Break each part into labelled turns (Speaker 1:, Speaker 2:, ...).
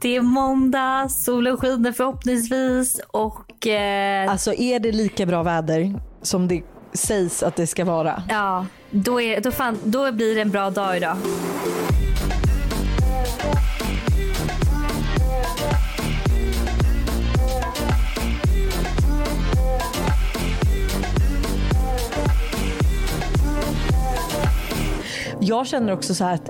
Speaker 1: Det är måndag, solen skiner förhoppningsvis och... Eh,
Speaker 2: Alltså är det lika bra väder som det sägs att det ska vara?
Speaker 1: ja, då, är, då, fan, då blir det en bra dag idag.
Speaker 2: Jag känner också så att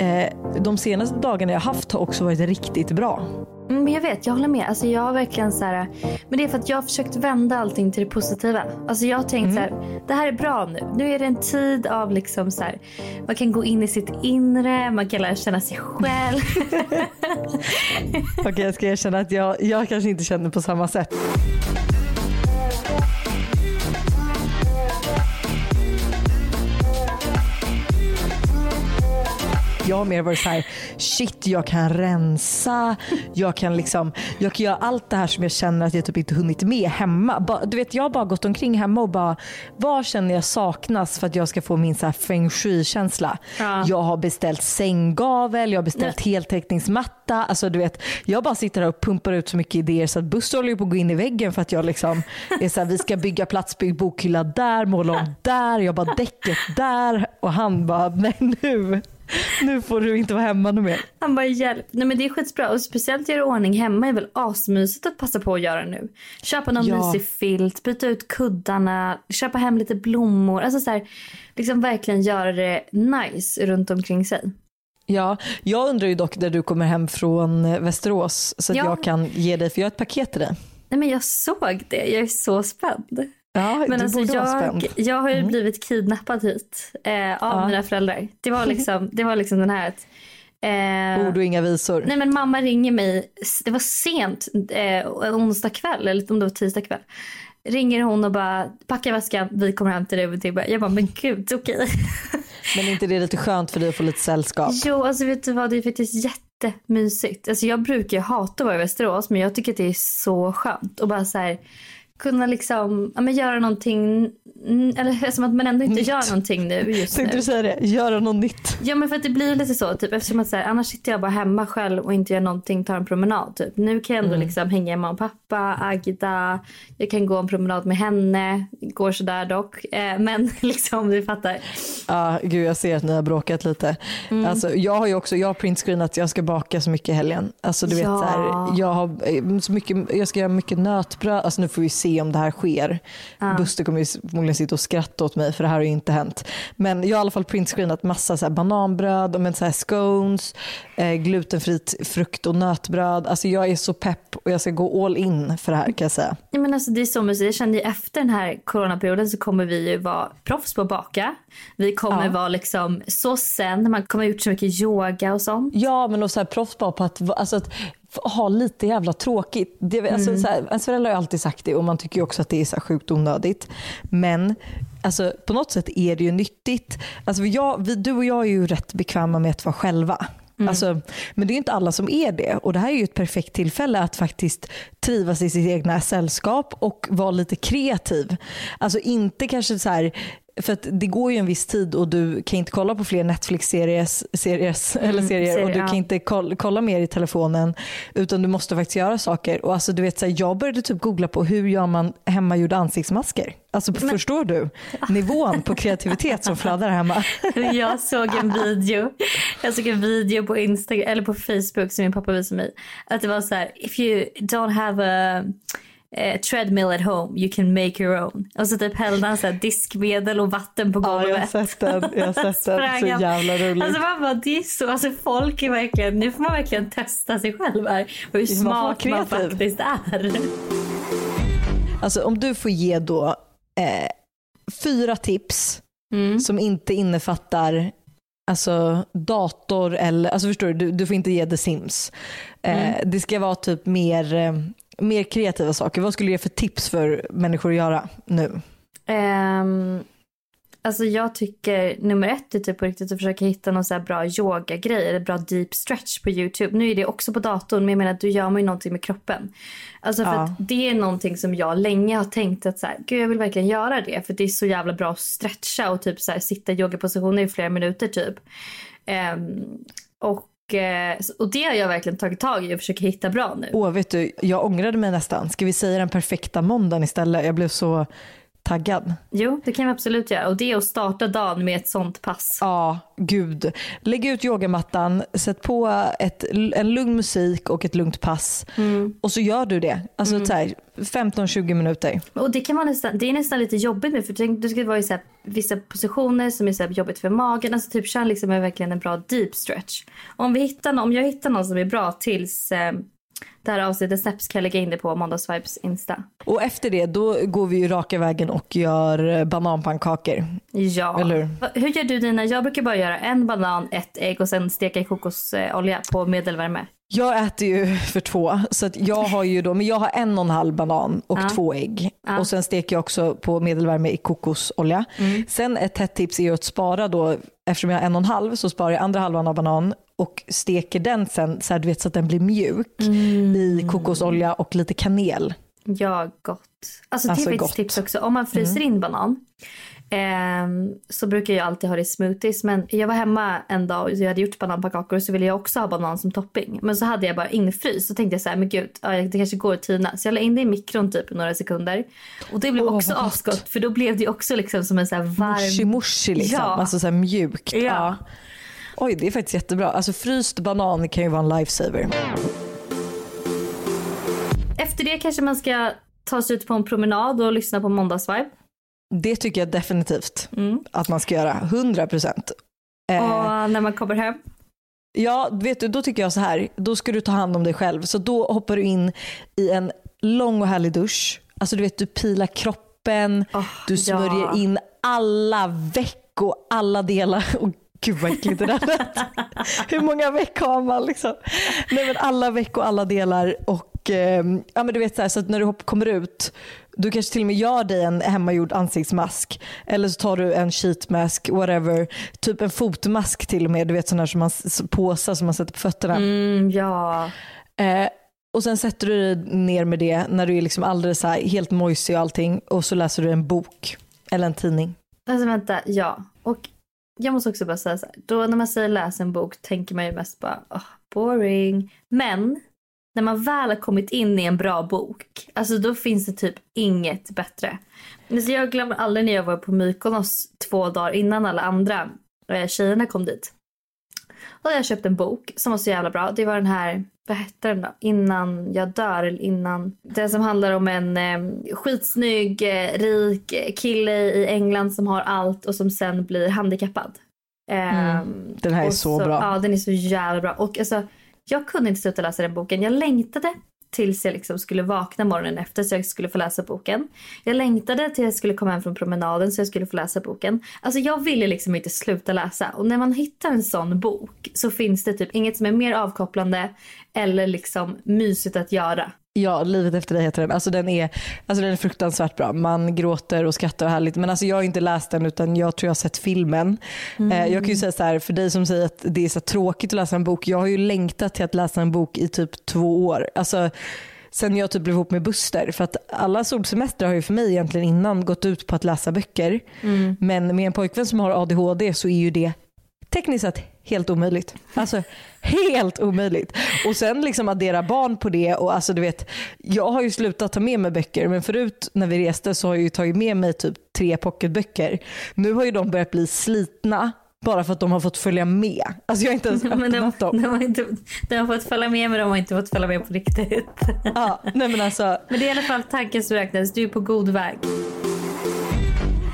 Speaker 2: eh, de senaste dagarna jag haft har också varit riktigt bra.
Speaker 1: Mm, Men jag vet, jag håller med. Alltså jag har verkligen så här, men det är för att jag har försökt vända allting till det positiva. Alltså jag har tänkt så här, det här är bra nu. Nu är det en tid av liksom så här, man kan gå in i sitt inre, man kan lära känna sig själv.
Speaker 2: Okej jag ska erkänna att jag, jag kanske inte känner på samma sätt. Jag har mer varit så här, shit jag kan rensa, jag kan liksom, jag kan göra allt det här som jag känner att jag typ inte hunnit med hemma. Du vet jag har bara gått omkring hemma och bara, vad känner jag saknas för att jag ska få min så här feng shui-känsla?
Speaker 1: Ja.
Speaker 2: Jag har beställt sänggavel, jag har beställt heltäckningsmatta. Alltså, du vet, jag bara sitter här och pumpar ut så mycket idéer så att Buster håller ju på att gå in i väggen för att jag liksom är så här, vi ska bygga platsbyggd bokhylla där, måla om där, jag bara däcket där och han bara, nej nu, nu får du inte vara hemma nu mer.
Speaker 1: Han bara hjälp. Nej men det är skitbra och speciellt göra ordning hemma är väl asmysigt att passa på att göra nu. Köpa någon
Speaker 2: Ja.
Speaker 1: mysig filt, byta ut kuddarna, köpa hem lite blommor. Alltså så här, liksom verkligen göra det nice runt omkring sig.
Speaker 2: Ja, jag undrar ju dock när du kommer hem från Västerås så att
Speaker 1: Ja.
Speaker 2: jag kan ge dig, för jag har ett paket till dig.
Speaker 1: Nej men jag såg det, jag är så spänd.
Speaker 2: Ja,
Speaker 1: Men alltså jag, jag har ju blivit kidnappad hit eh, av
Speaker 2: Ja.
Speaker 1: mina föräldrar. Det var liksom, det var liksom den här att eh,
Speaker 2: Ord och inga visor.
Speaker 1: Nej men mamma ringer mig, det var sent, eh, onsdag kväll eller om det var tisdag kväll. Ringer hon och bara packa väskan, vi kommer hem till dig och Tibbe. Jag bara men gud okej.
Speaker 2: Men är inte det lite skönt för dig att få lite sällskap?
Speaker 1: jo alltså vet du vad det är faktiskt jättemysigt. Alltså jag brukar ju hata att vara i Västerås men jag tycker att det är så skönt och bara så här kunna liksom ja, men göra någonting mm, eller som att man ändå inte
Speaker 2: Nytt.
Speaker 1: gör någonting nu just
Speaker 2: Tänkte
Speaker 1: nu.
Speaker 2: du säga det? Göra något nytt.
Speaker 1: Ja men för att det blir lite så typ eftersom att så här, annars sitter jag bara hemma själv och inte gör någonting, tar en promenad typ. Nu kan jag ändå liksom hänga med mamma och pappa, Agda, jag kan gå en promenad med henne, går sådär dock. Eh, men liksom du fattar.
Speaker 2: Ja, gud jag ser att ni har bråkat lite.
Speaker 1: Mm.
Speaker 2: Alltså, jag har ju också, jag har printscreenat jag ska baka så mycket i helgen. Alltså du vet
Speaker 1: Ja.
Speaker 2: så här, jag har eh, så mycket, jag ska göra mycket nötbröd. Alltså nu får vi se om det här sker. Buster kommer ju förmodligen sitta och skratta åt mig för det här har ju inte hänt. Men jag har i alla fall printscreenat massa så bananbröd, och men så här scones, eh, glutenfritt frukt och nötbröd. Alltså jag är så pepp och jag ska gå all in för det här kan jag säga.
Speaker 1: Nej, men alltså, det är så mysigt. Jag kände ju efter den här coronaperioden så kommer vi ju vara proffs på att baka. Vi kommer
Speaker 2: Ja.
Speaker 1: vara liksom så sen, man kommer ha gjort så mycket yoga och sånt.
Speaker 2: Ja men och så här proffs på att, alltså att ha lite jävla tråkigt. Det, alltså, så här, ens föräldrar har alltid sagt det och man tycker också att det är så här sjukt onödigt. Men alltså, på något sätt är det ju nyttigt. Alltså, jag, vi, du och jag är ju rätt bekväma med att vara själva. Alltså, men det är inte alla som är det och det här är ju ett perfekt tillfälle att faktiskt trivas i sitt egna sällskap och vara lite kreativ. Alltså inte kanske så här för att det går ju en viss tid och du kan inte kolla på fler Netflix-serier eller serier och du
Speaker 1: ja.
Speaker 2: kan inte kolla, kolla mer i telefonen utan du måste faktiskt göra saker. Och alltså, du vet, så här, jag började typ googla på hur gör man hemmagjorda ansiktsmasker. Alltså, Förstår du nivån på kreativitet som flödar hemma?
Speaker 1: Jag såg en video. Jag såg en video på Instagram eller på Facebook som min pappa visade mig. Att det var så här: if you don't have a, a treadmill at home you can make your own. Och så typ hällde han så här diskmedel och vatten på
Speaker 2: Ja,
Speaker 1: golvet.
Speaker 2: jag har sett den. Jag har sett den. Så jävla roligt.
Speaker 1: Alltså man bara, det är så, alltså folk är verkligen, nu får man verkligen testa sig själv här. Hur smart man faktiskt är.
Speaker 2: Alltså, om du får ge då eh, fyra tips
Speaker 1: Mm.
Speaker 2: som inte innefattar alltså, dator eller, alltså förstår du, du, du får inte ge The Sims. Eh,
Speaker 1: Mm.
Speaker 2: Det ska vara typ mer, eh, mer kreativa saker. Vad skulle du ge för tips för människor att göra nu?
Speaker 1: Ehm, alltså jag tycker nummer ett är typ på riktigt att försöka hitta någon så här bra yogagrej eller bra deep stretch på YouTube. Nu är det också på datorn men jag menar att du gör man ju någonting med kroppen. Alltså för
Speaker 2: Ja.
Speaker 1: det är någonting som jag länge har tänkt att så här, gud jag vill verkligen göra det för det är så jävla bra att stretcha och typ så här, sitta i yogapositioner i flera minuter typ. Ehm, och Eh, och, och det har jag verkligen tagit tag i och försöker hitta bra nu.
Speaker 2: Åh, vet du, jag ångrade mig nästan. Ska vi säga den perfekta måndagen istället? Jag blev så taggad.
Speaker 1: Jo, det kan vi absolut göra. Och det är att starta dagen med ett sånt pass.
Speaker 2: Ja, gud. Lägg ut yogamattan, sätt på ett, en lugn musik och ett lugnt pass.
Speaker 1: Mm.
Speaker 2: Och så gör du det. Alltså mm. så här, 15-20 minuter.
Speaker 1: Och det, kan man nästan, det är nästan lite jobbigt nu för tänk, du ska vara i så här, vissa positioner som är så här, jobbigt för magen. Alltså typ kör liksom verkligen en bra deep stretch. Om, vi hittar, om jag hittar någon som är bra tills eh, det här avsnittet släpps kan jag lägga in det på Måndagsvibes Insta.
Speaker 2: Och efter det då går vi ju raka vägen och gör eh, bananpannkakor.
Speaker 1: Ja.
Speaker 2: Eller hur?
Speaker 1: hur gör du dina? Jag brukar bara göra en banan, ett ägg och sen steka i kokosolja på medelvärme.
Speaker 2: Jag äter ju för två så jag har ju då, men jag har en och en halv banan och ja. två ägg. Ja. Och sen steker jag också på medelvärme i kokosolja. Mm. Sen ett hett tips är att spara då, eftersom jag har en och en halv så sparar jag andra halvan av banan och steker den sen så, här, du vet, så att den blir mjuk mm. i kokosolja och lite kanel.
Speaker 1: Ja, gott. Alltså, alltså tips, tips också. Om man fryser mm. in banan så brukar jag alltid ha det i smoothies. Men jag var hemma en dag och jag hade gjort bananpannkakor och så ville jag också ha banan som topping. Men så hade jag bara infryst. Så tänkte jag så här, men gud, det kanske går att tina. Så jag la in det i mikron typ några sekunder. Och det blev oh, också asgott för då blev det också liksom som en så varm...
Speaker 2: Mushy mushy liksom. Ja. Alltså så här mjukt. Ja. ja. Oj, det är faktiskt jättebra. Alltså fryst banan kan ju vara en lifesaver.
Speaker 1: Efter det kanske man ska ta sig ut på en promenad och lyssna på måndagsvibe.
Speaker 2: Det tycker jag definitivt mm. att man ska göra. 100 procent.
Speaker 1: Eh, och när man kommer hem?
Speaker 2: Ja, vet du, då tycker jag så här. Då ska du ta hand om dig själv. Så då hoppar du in i en lång och härlig dusch. Alltså du vet, du pilar kroppen, oh, du smörjer ja. in alla veck och alla delar. Och Gud vad äckligt det där. Hur många veck har man liksom? Nej men alla veck och alla delar och eh, ja men du vet så, här, så att när du kommer ut du kanske till och med gör dig en hemmagjord ansiktsmask eller så tar du en sheetmask, whatever. Typ en fotmask till och med, du vet sådana som man, påsar som man sätter på fötterna.
Speaker 1: Mm, ja.
Speaker 2: Eh, och sen sätter du dig ner med det när du är liksom alldeles så här, helt mojsig och allting och så läser du en bok eller en tidning.
Speaker 1: Alltså vänta, ja. Och jag måste också bara säga så här, då när man säger läs en bok tänker man ju mest bara oh, boring. Men när man väl har kommit in i en bra bok, alltså då finns det typ inget bättre. Så jag glömmer aldrig när jag var på Mykonos två dagar innan alla andra eh, tjejerna kom dit. Och jag köpte en bok som var så jävla bra. Det var den här, vad hette den då? Innan jag dör eller innan. Den som handlar om en eh, skitsnygg, eh, rik kille i England som har allt och som sen blir handikappad.
Speaker 2: Mm. Den här är så,
Speaker 1: så,
Speaker 2: bra.
Speaker 1: Ja, den är så jävla bra. Och alltså, jag kunde inte sluta läsa den boken. Jag längtade tills jag liksom skulle vakna morgonen efter så jag skulle få läsa boken. Jag längtade tills jag skulle komma hem från promenaden så jag skulle få läsa boken. Alltså jag ville liksom inte sluta läsa och när man hittar en sån bok så finns det typ inget som är mer avkopplande eller liksom mysigt att göra.
Speaker 2: Ja, Livet efter dig heter den. Alltså den, är, alltså den är fruktansvärt bra. Man gråter och skrattar och härligt. Men alltså jag har inte läst den utan jag tror jag har sett filmen. Mm. Eh, jag kan ju säga så här, för dig som säger att det är så tråkigt att läsa en bok. Jag har ju längtat till att läsa en bok i typ två år. Alltså, sen jag typ blev ihop med Buster. För att alla solsemestrar har ju för mig egentligen innan gått ut på att läsa böcker. Mm. Men med en pojkvän som har ADHD så är ju det tekniskt sett helt omöjligt. Alltså helt omöjligt. Och sen liksom addera barn på det och alltså du vet, jag har ju slutat ta med mig böcker men förut när vi reste så har jag ju tagit med mig typ tre pocketböcker. Nu har ju de börjat bli slitna bara för att de har fått följa med. Alltså jag har inte ens öppnat de, dem.
Speaker 1: De har, inte, de har fått följa med men de har inte fått följa med på riktigt.
Speaker 2: Ja, nej men, alltså.
Speaker 1: men det är i alla fall tanken som räknas. Du är på god väg.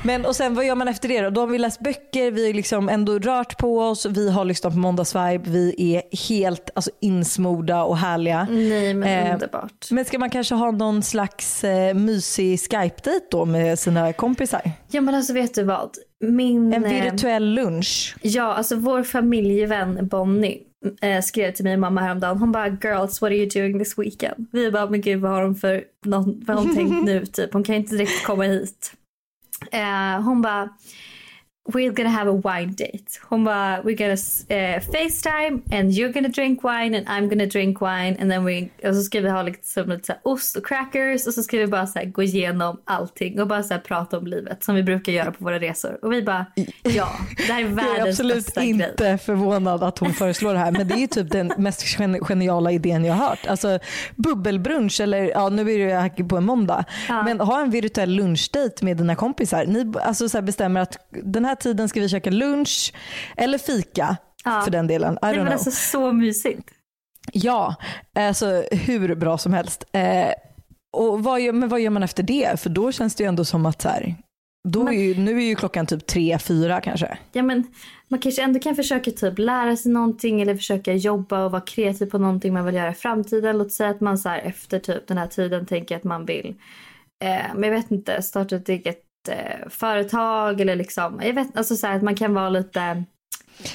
Speaker 2: Men och sen vad gör man efter det då? Då har vi läst böcker, vi har liksom ändå rört på oss, vi har lyssnat på måndagsvibe, vi är helt alltså, insmorda och härliga.
Speaker 1: Nej men eh, underbart.
Speaker 2: Men ska man kanske ha någon slags eh, mysig Skype-dejt då med sina kompisar?
Speaker 1: Ja men alltså vet du vad? Min,
Speaker 2: en eh, virtuell lunch?
Speaker 1: Ja alltså vår familjevän Bonnie eh, skrev till mig mamma häromdagen. Hon bara “girls what are you doing this weekend?” Vi bara “men gud vad har hon för, någon, vad har hon tänkt nu?” typ. Hon kan inte direkt komma hit. Eh, hon bara, we're gonna have a wine date. Hon bara, we're gonna uh, facetime and you're gonna drink wine and I'm gonna drink wine and then we, och så ska vi ha liksom lite så här ost och crackers och så ska vi bara så här gå igenom allting och bara så här prata om livet som vi brukar göra på våra resor. Och vi bara, ja, det här är världens
Speaker 2: Jag är absolut
Speaker 1: bästa
Speaker 2: inte
Speaker 1: grej.
Speaker 2: förvånad att hon föreslår det här men det är ju typ den mest gen- geniala idén jag har hört. Alltså bubbelbrunch eller ja nu är det ju här på en måndag
Speaker 1: Ja.
Speaker 2: men ha en virtuell lunchdate med dina kompisar. Ni alltså så här bestämmer att den här tiden ska vi käka lunch eller fika
Speaker 1: Ja.
Speaker 2: för den delen. I
Speaker 1: men
Speaker 2: know.
Speaker 1: alltså så mysigt.
Speaker 2: Ja, alltså hur bra som helst. Eh, och vad gör, men vad gör man efter det? För då känns det ju ändå som att så här, då
Speaker 1: Men-
Speaker 2: är ju, nu är ju klockan typ tre, fyra kanske.
Speaker 1: Ja men man kanske ändå kan försöka typ lära sig någonting eller försöka jobba och vara kreativ på någonting man vill göra i framtiden. Låt säga att man så här efter typ den här tiden tänker att man vill, eh, men jag vet inte, starta ett eget eh, företag eller liksom, jag vet alltså så här att man kan vara lite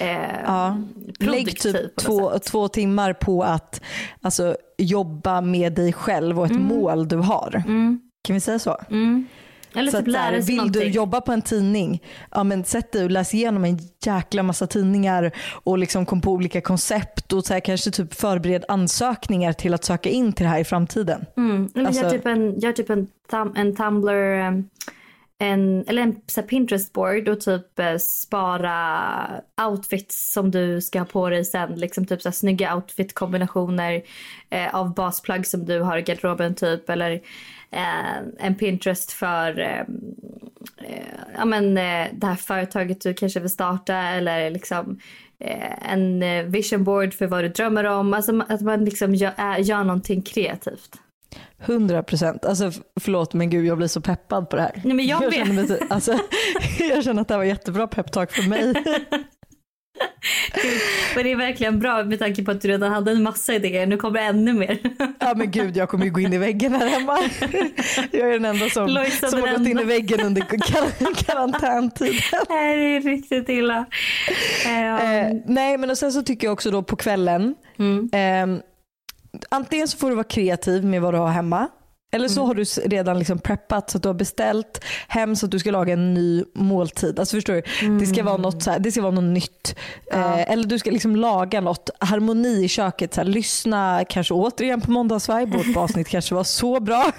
Speaker 1: eh,
Speaker 2: Ja. Lägg typ två, två timmar på att alltså, jobba med dig själv och ett mål du har.
Speaker 1: Mm,
Speaker 2: Kan vi säga så?
Speaker 1: mm. Eller
Speaker 2: så
Speaker 1: typ
Speaker 2: att,
Speaker 1: lära sig
Speaker 2: vill
Speaker 1: någonting.
Speaker 2: du jobba på en tidning, ja, men sätt dig och läs igenom en jäkla massa tidningar och liksom kom på olika koncept och så här, kanske typ förbered ansökningar till att söka in till det här i framtiden.
Speaker 1: Mm.
Speaker 2: Alltså-
Speaker 1: gör typ en, gör typ en, en Tumblr, em, en, eller en så här Pinterest board och typ eh, spara outfits som du ska ha på dig sen. Liksom typ så här snygga outfit-kombinationer eh, av basplagg som du har i garderoben typ. Eller eh, en Pinterest för ehm, eh, ja, men, eh, det här företaget du kanske vill starta eller liksom eh, en eh, vision board för vad du drömmer om. Alltså att man liksom gör, eh, gör någonting kreativt.
Speaker 2: 100 procent. Alltså, förlåt men gud jag blir så peppad på det här.
Speaker 1: Nej, men jag vet.
Speaker 2: känner, mig ty- alltså, jag känner att det här var jättebra peptalk för mig.
Speaker 1: Men det är verkligen bra med tanke på att du redan hade en massa idéer. Nu kommer ännu mer.
Speaker 2: Ja men gud jag kommer ju gå in i väggen här hemma. Jag är den enda som,
Speaker 1: Lojsan
Speaker 2: som har gått in i väggen under kar- karantäntiden.
Speaker 1: Nej, det är riktigt illa. Eh,
Speaker 2: Eh, nej men och sen så tycker jag också då på kvällen,
Speaker 1: mm.
Speaker 2: eh, antingen så får du vara kreativ med vad du har hemma. Eller så
Speaker 1: Mm.
Speaker 2: har du redan liksom preppat så att du har beställt hem så att du ska laga en ny måltid. Alltså förstår du? Det ska vara något, så här, det ska vara något nytt.
Speaker 1: Ja.
Speaker 2: Eh, eller du ska liksom laga något, harmoni i köket. Så här, lyssna kanske återigen på måndagsvibe, vårt avsnitt kanske var så bra.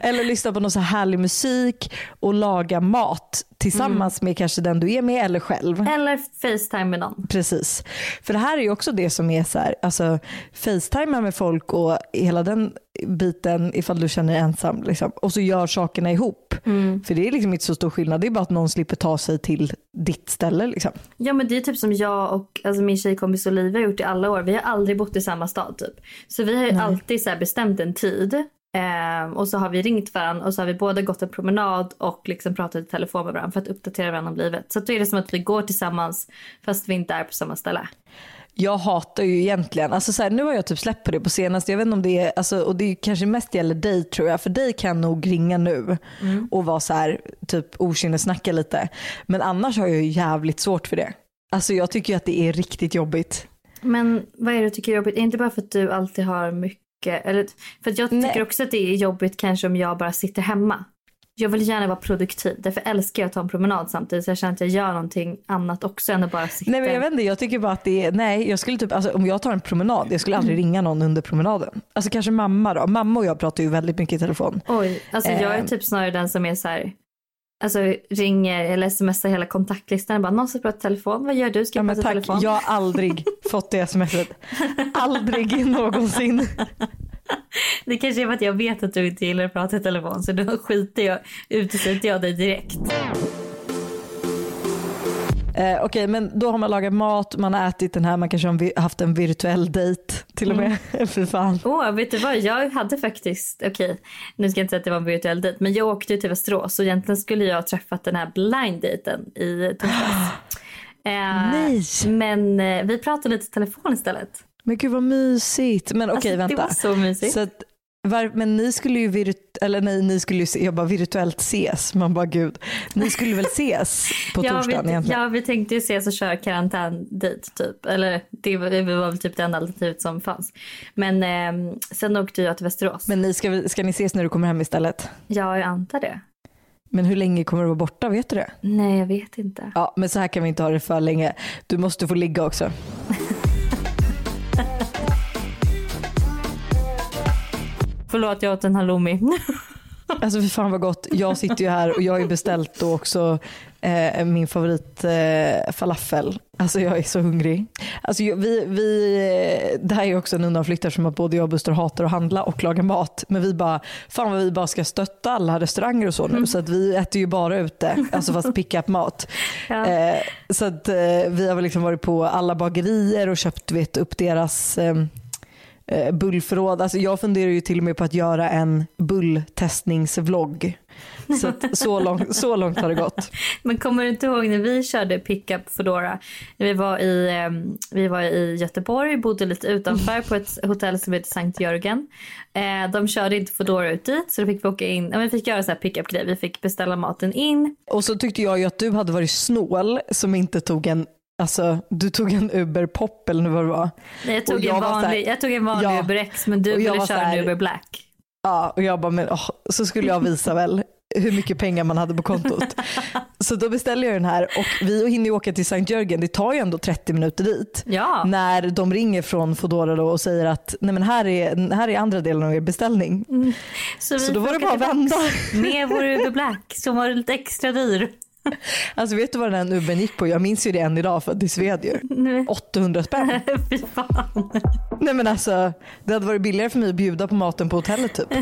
Speaker 2: eller lyssna på någon så här härlig musik och laga mat tillsammans med kanske den du är med eller själv.
Speaker 1: Eller Facetime med någon.
Speaker 2: Precis. För det här är ju också det som är så här, alltså facetimea med folk och hela den biten ifall du känner dig ensam. Liksom. Och så gör sakerna ihop.
Speaker 1: Mm.
Speaker 2: För det är liksom inte så stor skillnad, det är bara att någon slipper ta sig till ditt ställe. Liksom.
Speaker 1: Ja men det är typ som jag och alltså min tjejkompis Olivia har gjort i alla år. Vi har aldrig bott i samma stad typ. Så vi har
Speaker 2: Nej.
Speaker 1: alltid så här bestämt en tid. Ehm, och så har vi ringt varandra och så har vi båda gått en promenad och liksom pratat i telefon med varandra för att uppdatera varandra om livet. Så då är det som att vi går tillsammans fast vi inte är på samma ställe.
Speaker 2: Jag hatar ju egentligen, alltså så här, nu har jag typ släppt på det på senaste, jag vet inte om det är, alltså, och det är kanske mest gäller dig tror jag, för dig kan jag nog ringa nu och vara så här, typ okynnessnacka lite. Men annars har jag ju jävligt svårt för det. Alltså jag tycker ju att det är riktigt jobbigt.
Speaker 1: Men vad är det du tycker är jobbigt? Inte bara för att du alltid har mycket, eller för att jag tycker
Speaker 2: Nej.
Speaker 1: också att det är jobbigt kanske om jag bara sitter hemma. Jag vill gärna vara produktiv, därför älskar jag att ta en promenad samtidigt så jag känner att jag gör någonting annat också än att bara sitta.
Speaker 2: Nej men jag vet inte, jag tycker bara att det är, nej jag skulle typ, alltså, om jag tar en promenad, jag skulle aldrig ringa någon under promenaden. Alltså kanske mamma då, mamma och jag pratar ju väldigt mycket i telefon.
Speaker 1: Oj, alltså jag är
Speaker 2: Ehm.
Speaker 1: typ snarare den som är så här, alltså ringer eller smsar hela kontaktlistan och bara någon ska prata telefon, vad gör du? Ska
Speaker 2: Ja,
Speaker 1: jag
Speaker 2: men
Speaker 1: prata
Speaker 2: tack,
Speaker 1: telefon?
Speaker 2: jag har aldrig fått det smset. Aldrig någonsin.
Speaker 1: Det kanske är för att jag vet att du inte gillar att prata i telefon så då skiter jag, utesluter jag dig direkt.
Speaker 2: Eh, Okej men då har man lagat mat, man har ätit den här, man kanske har haft en virtuell dejt till och med. Fy fan.
Speaker 1: Åh, vet du vad? Jag hade faktiskt, okej, nu ska jag inte säga att det var en virtuell dejt, men jag åkte ju till Västerås och egentligen skulle jag ha träffat den här blind dejten i torsdags. Eh,
Speaker 2: Nej.
Speaker 1: Men eh, vi pratade lite i telefon istället.
Speaker 2: Men gud vad mysigt. Men okej
Speaker 1: alltså,
Speaker 2: vänta.
Speaker 1: Det var så mysigt.
Speaker 2: Så att, var, men ni skulle ju virt, eller nej, ni skulle ju se, jag bara virtuellt ses. Man bara gud. Ni skulle väl ses på
Speaker 1: ja,
Speaker 2: torsdagen
Speaker 1: vi,
Speaker 2: egentligen?
Speaker 1: ja, vi tänkte ju ses och köra karantändejt typ. Eller det var, det var väl typ det enda alternativet som fanns. Men eh, sen åkte jag till Västerås.
Speaker 2: Men ni ska, ska ni ses när du kommer hem istället?
Speaker 1: Ja, jag antar det.
Speaker 2: Men hur länge kommer du vara borta? Vet du det?
Speaker 1: Nej, jag vet inte.
Speaker 2: Ja, men så här kan vi inte ha det för länge. Du måste få ligga också.
Speaker 1: Förlåt, jag åt en halloumi.
Speaker 2: Alltså för fan vad gott. Jag sitter ju här och jag har ju beställt då också eh, min favorit eh, falafel. Alltså jag är så hungrig. Alltså vi, vi, det här är också en undanflykt som att både jag och Buster hatar att handla och laga mat. Men vi bara, fan vad vi bara ska stötta alla restauranger och så nu. Mm. Så att vi äter ju bara ute, alltså fast pick-up mat. Ja. Eh, så att eh, vi har väl liksom varit på alla bagerier och köpt vet, upp deras eh, bullförråd. Alltså jag funderar ju till och med på att göra en bulltestningsvlogg. Så, att, så, långt, så långt har det gått.
Speaker 1: Men kommer du inte ihåg när vi körde pickup Foodora? Vi var i, eh, vi var i Göteborg, bodde lite utanför på ett hotell som heter Sankt Jörgen. Eh, de körde inte Foodora ut dit så då fick vi åka in, ja, vi fick göra så här pickup grej. Vi fick beställa maten in.
Speaker 2: Och så tyckte jag ju att du hade varit snål som inte tog en Alltså du tog en Uber Pop eller vad det var.
Speaker 1: Nej, jag, tog jag, en vanlig, här, jag tog en vanlig ja, Uber X men du ville köra en Uber Black.
Speaker 2: Ja och jag bara, men oh, så skulle jag visa väl hur mycket pengar man hade på kontot. så då beställer jag den här och vi hinner åka till Sankt Jörgen, det tar ju ändå 30 minuter dit.
Speaker 1: Ja.
Speaker 2: När de ringer från Foodora då och säger att Nej, men här, är, här är andra delen av er beställning. Mm. Så, så då var det bara att vända.
Speaker 1: Med vår Uber Black som var lite extra dyr.
Speaker 2: Alltså vet du vad den Ubern gick på? Jag minns ju det än idag för det sved ju. 800 spänn.
Speaker 1: Fy fan.
Speaker 2: Nej men alltså det hade varit billigare för mig att bjuda på maten på hotellet typ.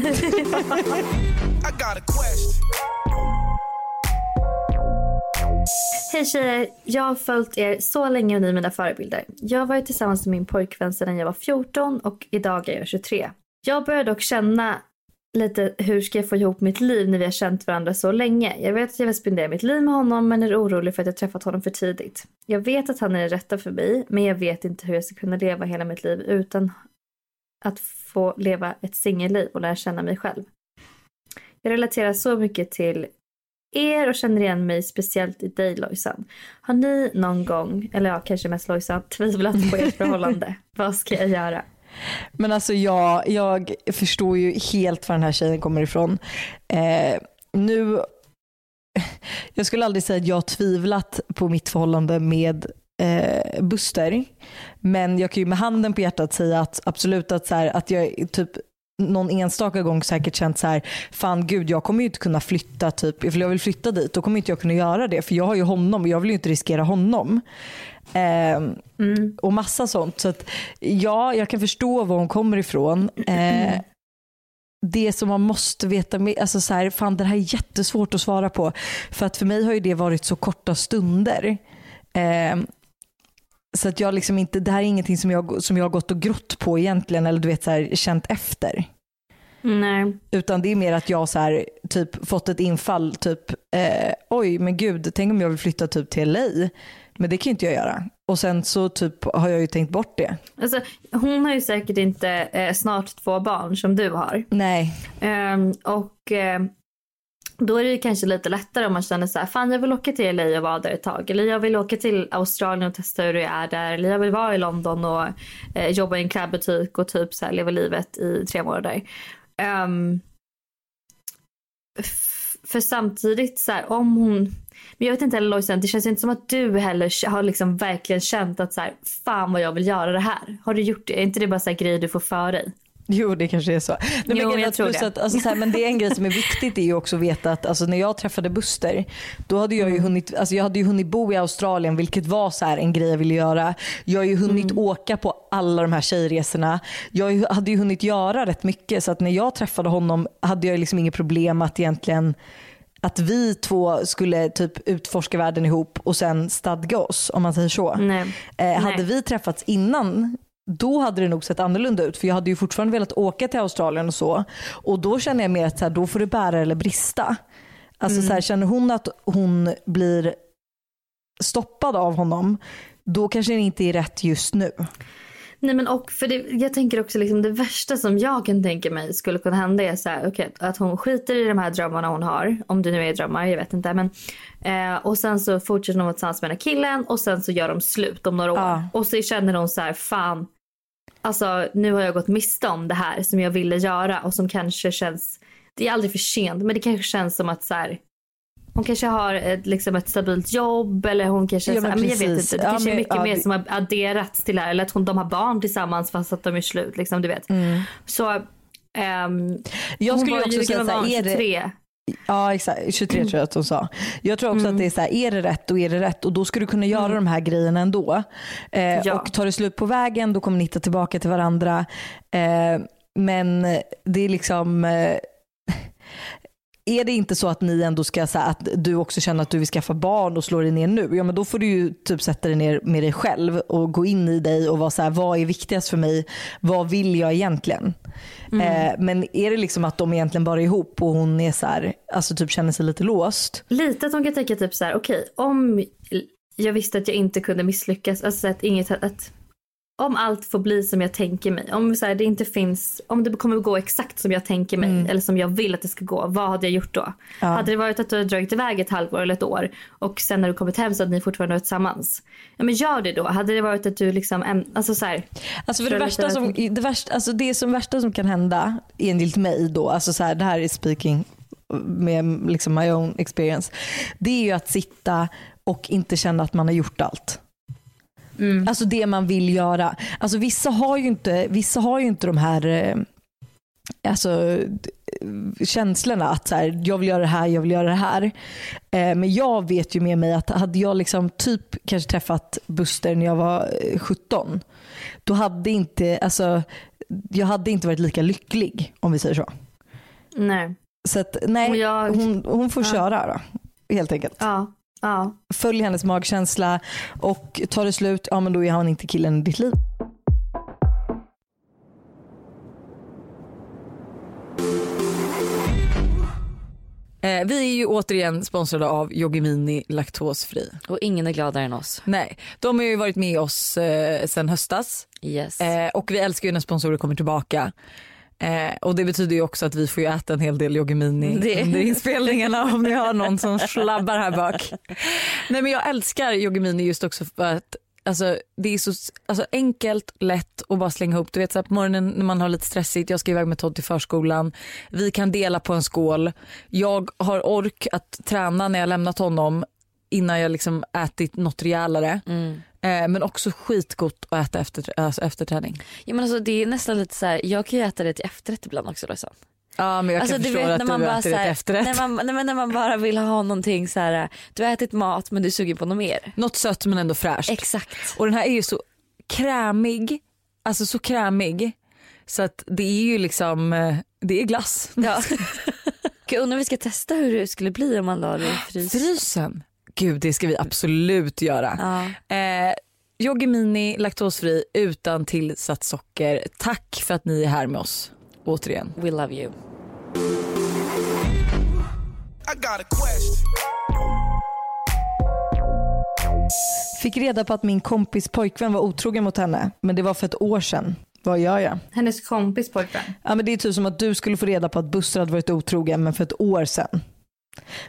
Speaker 1: Hej tjejer! Jag har följt er så länge och ni är mina förebilder. Jag har varit tillsammans med min pojkvän sedan jag var 14 och idag är jag 23. Jag börjar dock känna lite hur ska jag få ihop mitt liv när vi har känt varandra så länge. Jag vet att jag vill spendera mitt liv med honom men är orolig för att jag träffat honom för tidigt. Jag vet att han är den rätta för mig men jag vet inte hur jag ska kunna leva hela mitt liv utan att få leva ett singelliv och lära känna mig själv. Jag relaterar så mycket till er och känner igen mig speciellt i dig Lojsan. Har ni någon gång, eller ja kanske mest Lojsan, tvivlat på ert förhållande? Vad ska jag göra?
Speaker 2: Men alltså jag, jag förstår ju helt var den här tjejen kommer ifrån. Eh, nu, jag skulle aldrig säga att jag har tvivlat på mitt förhållande med eh, Buster. Men jag kan ju med handen på hjärtat säga att absolut att, så här, att jag typ någon enstaka gång säkert känt så här, fan gud jag kommer ju inte kunna flytta typ, ifall jag vill flytta dit då kommer inte jag kunna göra det för jag har ju honom och jag vill ju inte riskera honom. Eh, mm. Och massa sånt. Så att, ja, jag kan förstå var hon kommer ifrån. Eh, det som man måste veta, med, alltså så här, fan det här är jättesvårt att svara på. För att för mig har ju det varit så korta stunder. Eh, så att jag liksom inte, det här är ingenting som jag, som jag har gått och grott på egentligen eller du vet så här, känt efter.
Speaker 1: Nej.
Speaker 2: Utan det är mer att jag så här, typ fått ett infall, typ eh, oj men gud, tänk om jag vill flytta typ till LA. Men det kan ju inte jag göra. Och sen så typ har jag ju tänkt bort det.
Speaker 1: Alltså, hon har ju säkert inte eh, snart två barn som du har.
Speaker 2: Nej.
Speaker 1: Och eh, då är det ju kanske lite lättare om man känner så här, fan jag vill åka till LA och vara där ett tag. Eller jag vill åka till Australien och testa hur det är där. Eller jag vill vara i London och eh, jobba i en klädbutik och typ så här, leva livet i tre månader. Um, för samtidigt så här, om hon men jag vet inte heller Lojsan, det känns inte som att du heller har liksom verkligen känt att så här, fan vad jag vill göra det här. Har du gjort det? Är inte det bara så här grejer du får för dig?
Speaker 2: Jo det kanske är så. Nej,
Speaker 1: jo, men jag tror det.
Speaker 2: Att, alltså, så här, men det är en grej som är viktigt är ju också att veta att alltså, när jag träffade Buster då hade jag ju mm. hunnit, alltså, jag hade ju hunnit bo i Australien vilket var så här, en grej jag ville göra. Jag har ju hunnit mm. åka på alla de här tjejresorna. Jag hade ju hunnit göra rätt mycket så att när jag träffade honom hade jag liksom inget problem att egentligen att vi två skulle typ utforska världen ihop och sen stadga oss om man säger så.
Speaker 1: Nej.
Speaker 2: Eh, hade vi träffats innan då hade det nog sett annorlunda ut för jag hade ju fortfarande velat åka till Australien och så. Och då känner jag mer att så här, då får det bära eller brista. Alltså mm. så här, känner hon att hon blir stoppad av honom då kanske det inte är rätt just nu.
Speaker 1: Nej men och för det, jag tänker också liksom det värsta som jag kan tänka mig skulle kunna hända är så här, okay, att hon skiter i de här drömmarna hon har. Om det nu är drömmar, jag vet inte. Men, eh, och sen så fortsätter hon vara tillsammans med den här killen och sen så gör de slut om några år. Ja. Och så känner hon så här, fan. Alltså nu har jag gått miste om det här som jag ville göra och som kanske känns, det är aldrig för sent men det kanske känns som att så här, hon kanske har ett, liksom ett stabilt jobb eller hon kanske,
Speaker 2: Ja,
Speaker 1: så,
Speaker 2: men
Speaker 1: men jag vet inte. Det
Speaker 2: Ja,
Speaker 1: kanske är
Speaker 2: men-
Speaker 1: mycket
Speaker 2: ja,
Speaker 1: mer
Speaker 2: det-
Speaker 1: som har adderats till det här. Eller att hon, de har barn tillsammans fast att de är slut. Liksom, du vet.
Speaker 2: Mm.
Speaker 1: Så ehm,
Speaker 2: Jag
Speaker 1: hon
Speaker 2: skulle
Speaker 1: var
Speaker 2: också
Speaker 1: ju
Speaker 2: säga så
Speaker 1: gammal,
Speaker 2: här, är det,
Speaker 1: 23.
Speaker 2: Ja exakt, 23
Speaker 1: Mm.
Speaker 2: tror jag att hon sa. Jag tror också att det är så här, är det rätt då är det rätt och då ska du kunna göra de här grejerna ändå. Eh,
Speaker 1: Mm. Ja.
Speaker 2: Och tar det slut på vägen då kommer ni hitta tillbaka till varandra. Eh, men det är liksom eh, är det inte så att ni ändå ska, så att du också känner att du vill skaffa barn och slå dig ner nu, ja men då får du ju typ sätta dig ner med dig själv och gå in i dig och vara så här, vad är viktigast för mig? Vad vill jag egentligen? Eh, men är det liksom att de egentligen bara är ihop och hon är så här, alltså typ känner sig lite låst?
Speaker 1: Lite att hon kan tänka typ så här, okej om jag visste att jag inte kunde misslyckas, alltså att inget, att om allt får bli som jag tänker mig, om så här, det inte finns, om det kommer gå exakt som jag tänker mig eller som jag vill att det ska gå, vad hade jag gjort då?
Speaker 2: Ja.
Speaker 1: Hade det varit att du hade dragit iväg ett halvår eller ett år och sen när du kommit hem så att ni fortfarande var tillsammans. Ja men gör det då. Hade det varit att du liksom, alltså så här,
Speaker 2: Alltså för det, värsta som, det, värsta, alltså det som värsta som kan hända enligt mig då, alltså så här, det här är speaking med liksom my own experience, det är ju att sitta och inte känna att man har gjort allt.
Speaker 1: Mm,
Speaker 2: Alltså det man vill göra. Alltså vissa har ju inte, vissa har ju inte de här eh, alltså, känslorna att så här, jag vill göra det här, jag vill göra det här. Eh, men jag vet ju med mig att hade jag liksom typ kanske träffat Buster när jag var eh, 17, då hade inte, alltså, jag hade inte varit lika lycklig om vi säger så.
Speaker 1: nej.
Speaker 2: Så att, nej,
Speaker 1: jag-
Speaker 2: hon, hon får
Speaker 1: Ja.
Speaker 2: köra då, helt enkelt.
Speaker 1: Ja, ja.
Speaker 2: Följ hennes magkänsla och tar det slut, ja men då är han inte killen i ditt liv.
Speaker 3: Eh, vi är ju återigen sponsrade av Yogimini laktosfri.
Speaker 4: Och ingen är gladare än oss.
Speaker 3: Nej, de har ju varit med oss eh, sen höstas
Speaker 4: Yes.
Speaker 3: eh, och vi älskar ju när sponsorer kommer tillbaka. Eh, och det betyder ju också att vi får ju äta en hel del Yogimini
Speaker 4: Det-
Speaker 3: under inspelningarna om ni har någon som slabbar här bak. Nej men jag älskar Yogimini just också för att Alltså, det är så alltså, enkelt, lätt att bara slänga ihop. Du vet så här, på morgonen när man har lite stressigt, jag ska iväg med Todd till förskolan. Vi kan dela på en skål. Jag har ork att träna när jag lämnat honom innan jag liksom ätit något rejälare.
Speaker 4: Mm.
Speaker 3: Eh, men också skitgott att äta efter, alltså, efter träning.
Speaker 4: Ja, men alltså, det är nästan lite så här, jag kan ju äta det till efterrätt ibland också. Liksom.
Speaker 3: Ja men jag
Speaker 4: alltså,
Speaker 3: kan förstå
Speaker 4: vet,
Speaker 3: att du
Speaker 4: man bara,
Speaker 3: äter
Speaker 4: här,
Speaker 3: efterrätt.
Speaker 4: När man, nej, när man bara vill ha någonting så här, du har ätit mat men du suger på något mer.
Speaker 3: Något sött men ändå fräscht.
Speaker 4: Exakt.
Speaker 3: Och den här är ju så krämig, alltså så krämig så att det är ju liksom, eh, det är glass.
Speaker 4: Ja. Jag undrar om vi ska testa hur det skulle bli om man la det i frysen.
Speaker 3: Frysen, gud det ska vi absolut göra.
Speaker 4: Ja.
Speaker 3: Eh, Yogi Mini laktosfri utan tillsatt socker. Tack för att ni är här med oss återigen.
Speaker 4: We love you.
Speaker 5: I got a question.
Speaker 2: Fick reda på att min kompis pojkvän var otrogen mot henne, men det var för ett år sedan. Vad gör jag?
Speaker 1: Hennes kompis pojkvän.
Speaker 2: Ja, men det är typ som att du skulle få reda på att Buster hade varit otrogen, men för ett år sedan.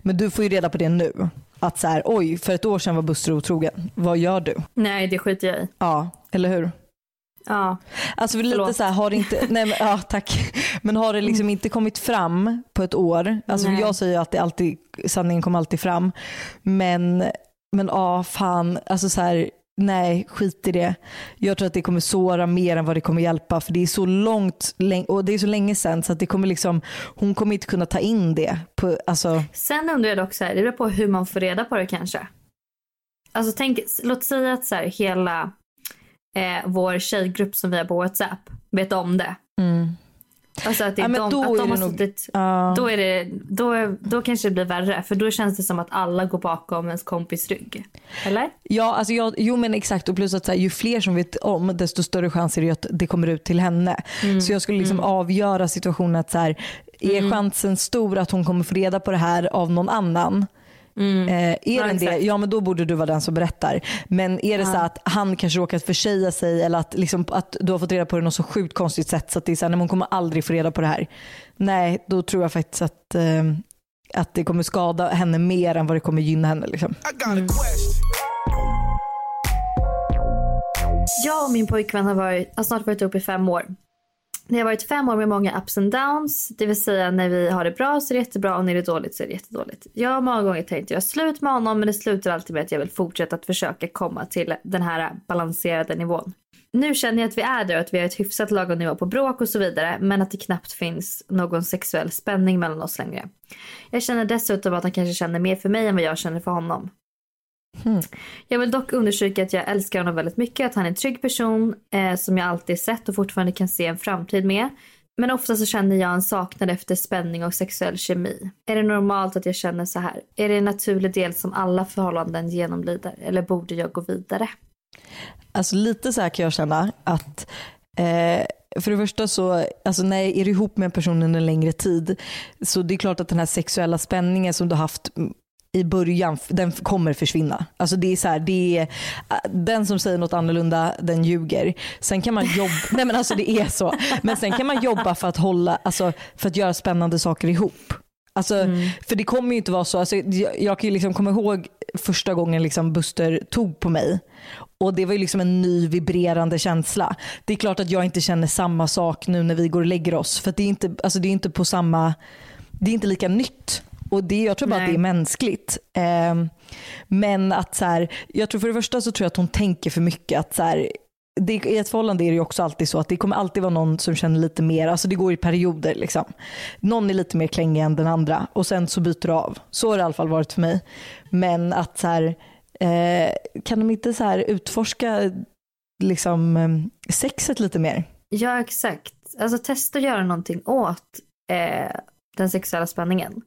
Speaker 2: Men du får ju reda på det nu. Att så här, oj, för ett år sedan var Buster otrogen. Vad gör du?
Speaker 1: Nej det skiter jag i.
Speaker 2: Ja, eller hur?
Speaker 1: Ja.
Speaker 2: Alltså lite
Speaker 1: Förlåt.
Speaker 2: så här, har det inte, nej men, ja tack. Men har det liksom inte kommit fram på ett år, alltså
Speaker 1: Nej.
Speaker 2: jag säger ju att det alltid, sanningen kommer alltid fram. Men, men ja fan, alltså så här, nej skit i det. Jag tror att det kommer såra mer än vad det kommer hjälpa för det är så långt, och det är så länge sedan så att det kommer liksom, hon kommer inte kunna ta in det. På, alltså,
Speaker 1: Sen undrar jag dock så här, det beror på hur man får reda på det kanske. Alltså tänk, låt säga att så här, hela eh, vår tjejgrupp som vi har på WhatsApp vet om det.
Speaker 2: mm.
Speaker 1: Alltså att, det är
Speaker 2: Ja,
Speaker 1: de,
Speaker 2: då
Speaker 1: att
Speaker 2: är
Speaker 1: de
Speaker 2: det
Speaker 1: har
Speaker 2: nog-
Speaker 1: suttit,
Speaker 2: ja.
Speaker 1: då, är det, då, då kanske det blir värre. För då känns det som att alla går bakom ens kompis rygg. Eller?
Speaker 2: Ja, alltså jag, jo men exakt och plus att här, ju fler som vet om desto större chans är det att det kommer ut till henne.
Speaker 1: Mm.
Speaker 2: Så jag skulle liksom avgöra situationen att så här, är chansen stor att hon kommer få reda på det här av någon annan? Eh, är
Speaker 1: Mm. Ja,
Speaker 2: den det, ja men då borde du vara den som berättar. Men är det så att han kanske råkat försäga sig eller att, liksom, att du har fått reda på det på något så sjukt konstigt sätt så att det är så här, nej, hon kommer aldrig få reda på det här. Nej, då tror jag faktiskt att, eh, att det kommer skada henne mer än vad det kommer gynna henne. Liksom.
Speaker 5: Question.
Speaker 1: Jag och min pojkvän har, varit, har snart varit ihop i fem år. Det har varit fem år med många ups and downs. Det vill säga när vi har det bra så är det jättebra och när det är dåligt så är det jättedåligt. Jag har många gånger tänkt göra slut med honom men det slutar alltid med att jag vill fortsätta att försöka komma till den här balanserade nivån. Nu känner jag att vi är där och att vi har ett hyfsat lagom nivå på bråk och så vidare men att det knappt finns någon sexuell spänning mellan oss längre. Jag känner dessutom att han kanske känner mer för mig än vad jag känner för honom. Jag vill dock understryka att jag älskar honom väldigt mycket, att han är en trygg person eh, som jag alltid sett och fortfarande kan se en framtid med. Men ofta så känner jag en saknad efter spänning och sexuell kemi. Är det normalt att jag känner så här? Är det en naturlig del som alla förhållanden genomlider? Eller borde jag gå vidare?
Speaker 2: Alltså lite så här kan jag känna att eh, för det första så, alltså när är du ihop med en person under en längre tid så det är klart att den här sexuella spänningen som du har haft i början, den kommer försvinna. Alltså det är så här, det är, den som säger något annorlunda, den ljuger. Sen kan man jobba, nej men alltså det är så. Men sen kan man jobba för att hålla, alltså för att göra spännande saker ihop. Alltså, För det kommer ju inte vara så, alltså, jag, jag kan ju liksom komma ihåg första gången liksom Buster tog på mig. Och det var ju liksom en ny vibrerande känsla. Det är klart att jag inte känner samma sak nu när vi går och lägger oss. För det är inte, alltså det är inte på samma, det är inte lika nytt. Och det, jag tror bara att det är mänskligt. Ehm, men att så här, jag tror för det första så tror jag att hon tänker för mycket. Att så här, det, I ett förhållande är det ju också alltid så att det kommer alltid vara någon som känner lite mer, alltså det går i perioder. Liksom. Någon är lite mer klängig än den andra och sen så byter du av. Så har det i alla fall varit för mig. Men att så här, eh, kan de inte så här utforska liksom, eh, sexet lite mer?
Speaker 1: Ja exakt. Alltså testa att göra någonting åt eh, den sexuella spänningen.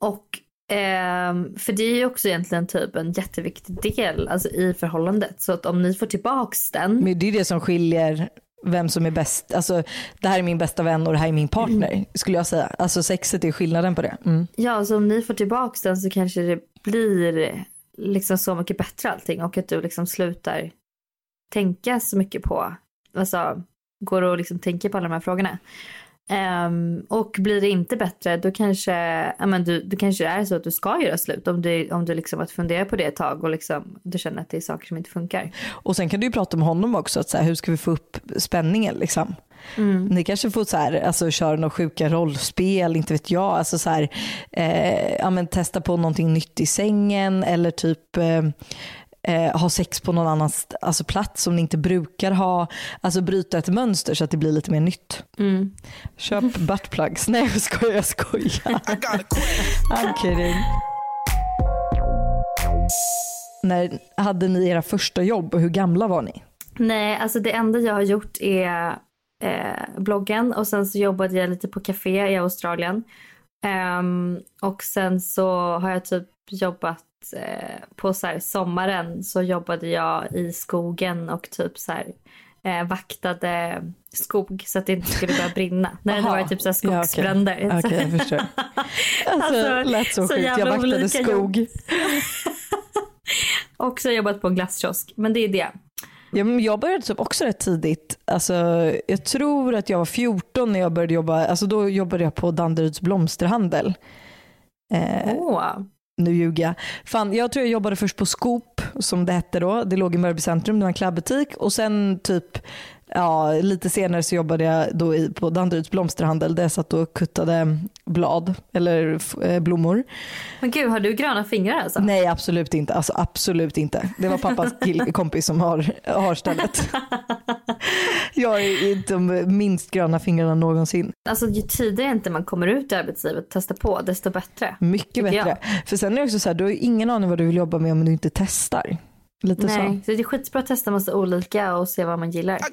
Speaker 1: Och ehm, för det är ju också egentligen typ en jätteviktig del alltså, i förhållandet. Så att om ni får tillbaks den.
Speaker 2: Men det är det som skiljer vem som är bäst. Alltså, det här är min bästa vän och det här är min partner skulle jag säga. Alltså sexet är skillnaden på det. Mm.
Speaker 1: Ja, så om ni får tillbaks den så kanske det blir liksom så mycket bättre allting och att du liksom slutar tänka så mycket på, alltså går och liksom tänker på alla de här frågorna. Ehm, och blir det inte bättre då kanske, ja, men du, du kanske är så att du ska göra slut om du, om du liksom att fundera på det ett tag och liksom, du känner att det är saker som inte funkar.
Speaker 2: Och sen kan du ju prata med honom också, att så här, hur ska vi få upp spänningen liksom? Ni kanske får så här, alltså, köra några sjuka rollspel, inte vet jag. Alltså, så här, eh, ja, men testa på någonting nytt i sängen eller typ eh, eh, ha sex på någon annan alltså, plats som ni inte brukar ha. Alltså bryta ett mönster så att det blir lite mer nytt. Köp buttplugs. Nej jag skojar, jag skojar. I'm kidding. När hade ni era första jobb och hur gamla var ni?
Speaker 1: Nej, alltså det enda jag har gjort är eh, bloggen och sen så jobbade jag lite på café i Australien. Ehm, och sen så har jag typ jobbat eh, på så här, sommaren så jobbade jag i skogen och typ så här eh, vaktade skog så att det inte skulle börja brinna. När det var typ så här
Speaker 2: Ja, okej.
Speaker 1: skogsbränder.
Speaker 2: Okej, jag förstår. Alltså,
Speaker 1: Alltså,
Speaker 2: lät så,
Speaker 1: så
Speaker 2: sjukt. Jag vaktade skog.
Speaker 1: Och så har jag jobbat på en glasskiosk. Men det är det.
Speaker 2: Ja, jag började typ också rätt tidigt. Alltså, jag tror att jag var 14 när jag började jobba. Alltså, då jobbade jag på Danderyds blomsterhandel. Eh,
Speaker 1: Åh
Speaker 2: nu ljuger jag. Fan, jag tror jag jobbade först på Scoop som det hette då. Det låg i Mörby centrum, det var en klädbutik. Och sen typ ja, lite senare så jobbade jag då i, på Danderyds blomsterhandel där jag satt och kuttade blad eller eh, blommor.
Speaker 1: Men gud, har du gröna fingrar alltså?
Speaker 2: Nej absolut inte. Alltså, absolut inte. Det var pappas kill- kompis som har, har stället. Jag är inte de minst gröna fingrarna någonsin.
Speaker 1: Alltså ju tidigare inte man kommer ut i arbetslivet och testar på, desto bättre.
Speaker 2: Mycket bättre. För sen är det också så här, du har ju ingen aning vad du vill jobba med om du inte testar. Lite
Speaker 1: Nej, så det är skitbra att testa massa olika och se vad man gillar.
Speaker 2: Så.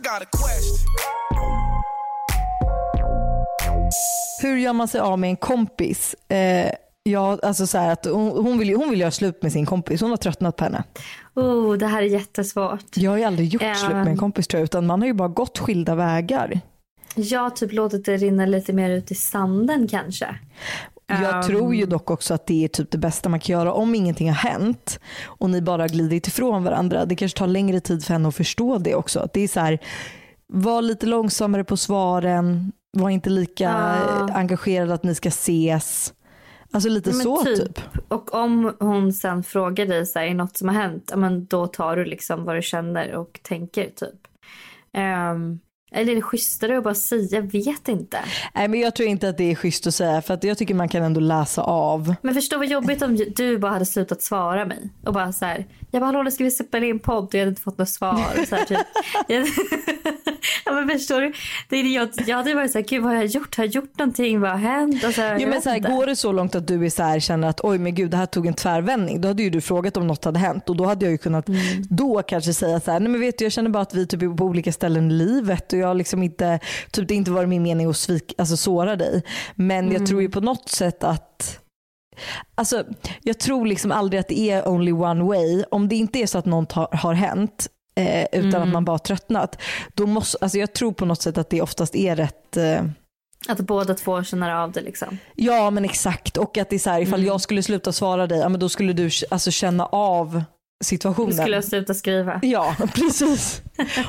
Speaker 2: Hur gör man sig av med en kompis? Eh, ja, alltså så här att hon, hon, vill, hon vill göra slut med sin kompis. Hon har tröttnat på henne.
Speaker 1: Oh, det här är jättesvårt.
Speaker 2: Jag har ju aldrig gjort
Speaker 1: Ja.
Speaker 2: slut med en kompis tror jag, utan man har ju bara gått skilda vägar.
Speaker 1: Jag har typ låtit det rinna lite mer ut i sanden kanske.
Speaker 2: Jag
Speaker 1: Ehm.
Speaker 2: tror ju dock också att det är typ det bästa man kan göra om ingenting har hänt och ni bara har glidit ifrån varandra. Det kanske tar längre tid för henne att förstå det också. Att det är så här, var lite långsammare på svaren, var inte lika eh, engagerad att ni ska ses. Alltså lite
Speaker 1: Men
Speaker 2: så typ.
Speaker 1: typ. Och om hon sen frågar dig så här, är något som har hänt, men då tar du liksom vad du känner och tänker typ. Ehm, Eller är det schysstare att bara säga, jag vet inte.
Speaker 2: Nej men jag tror inte att det är schysst att säga för att jag tycker man kan ändå läsa av.
Speaker 1: Men förstå vad jobbigt om du bara hade slutat svara mig. Och bara så här, jag bara hallå ska vi spela in podd? Och jag hade inte fått något svar. Så här, typ. Ja men förstår du? Det är jag, jag hade varit så här, gud vad har jag gjort? Har jag gjort någonting? Vad har hänt? Och så här, jag
Speaker 2: men så här, går det så långt att du är så här, känner att oj men gud det här tog en tvärvändning. Då hade ju du frågat om något hade hänt och då hade jag ju kunnat
Speaker 1: Mm.
Speaker 2: då kanske säga så här, nej men vet du jag känner bara att vi typ är på olika ställen i livet och jag har liksom inte, typ det har inte varit min mening att svik, alltså såra dig. Men jag tror ju på något sätt att Alltså, jag tror liksom aldrig att det är only one way. Om det inte är så att något har, har hänt eh, utan att man bara tröttnat. Då måste, alltså jag tror på något sätt att det oftast är rätt eh,
Speaker 1: Att båda två känner av det liksom.
Speaker 2: Ja men exakt och att det är så här, ifall
Speaker 1: Mm.
Speaker 2: jag skulle sluta svara dig, ja, men då skulle du alltså känna av
Speaker 1: Du
Speaker 2: situationen.
Speaker 1: skulle jag sluta skriva.
Speaker 2: Ja precis.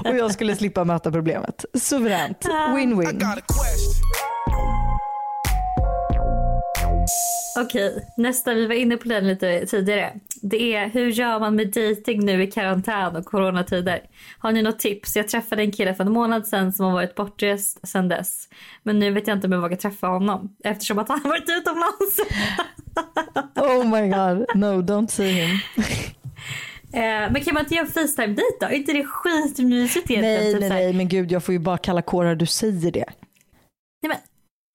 Speaker 2: Och jag skulle slippa möta problemet. Suveränt.
Speaker 5: I
Speaker 2: Win-win.
Speaker 1: Okej, nästa, vi var inne på den lite tidigare. Det är hur gör man med dating nu i karantän och coronatider? Har ni något tips? Jag träffade en kille för en månad sedan som har varit bortrest sedan dess. Men nu vet jag inte om jag vågar träffa honom eftersom att han har varit utomlands.
Speaker 2: Oh my god. No don't see him.
Speaker 1: Eh, men kan man inte göra en Facetime-dejt då? Är inte det skitmysigt egentligen?
Speaker 2: Nej
Speaker 1: Typ
Speaker 2: nej nej men gud jag får ju bara kalla kårar du säger det.
Speaker 1: nej men,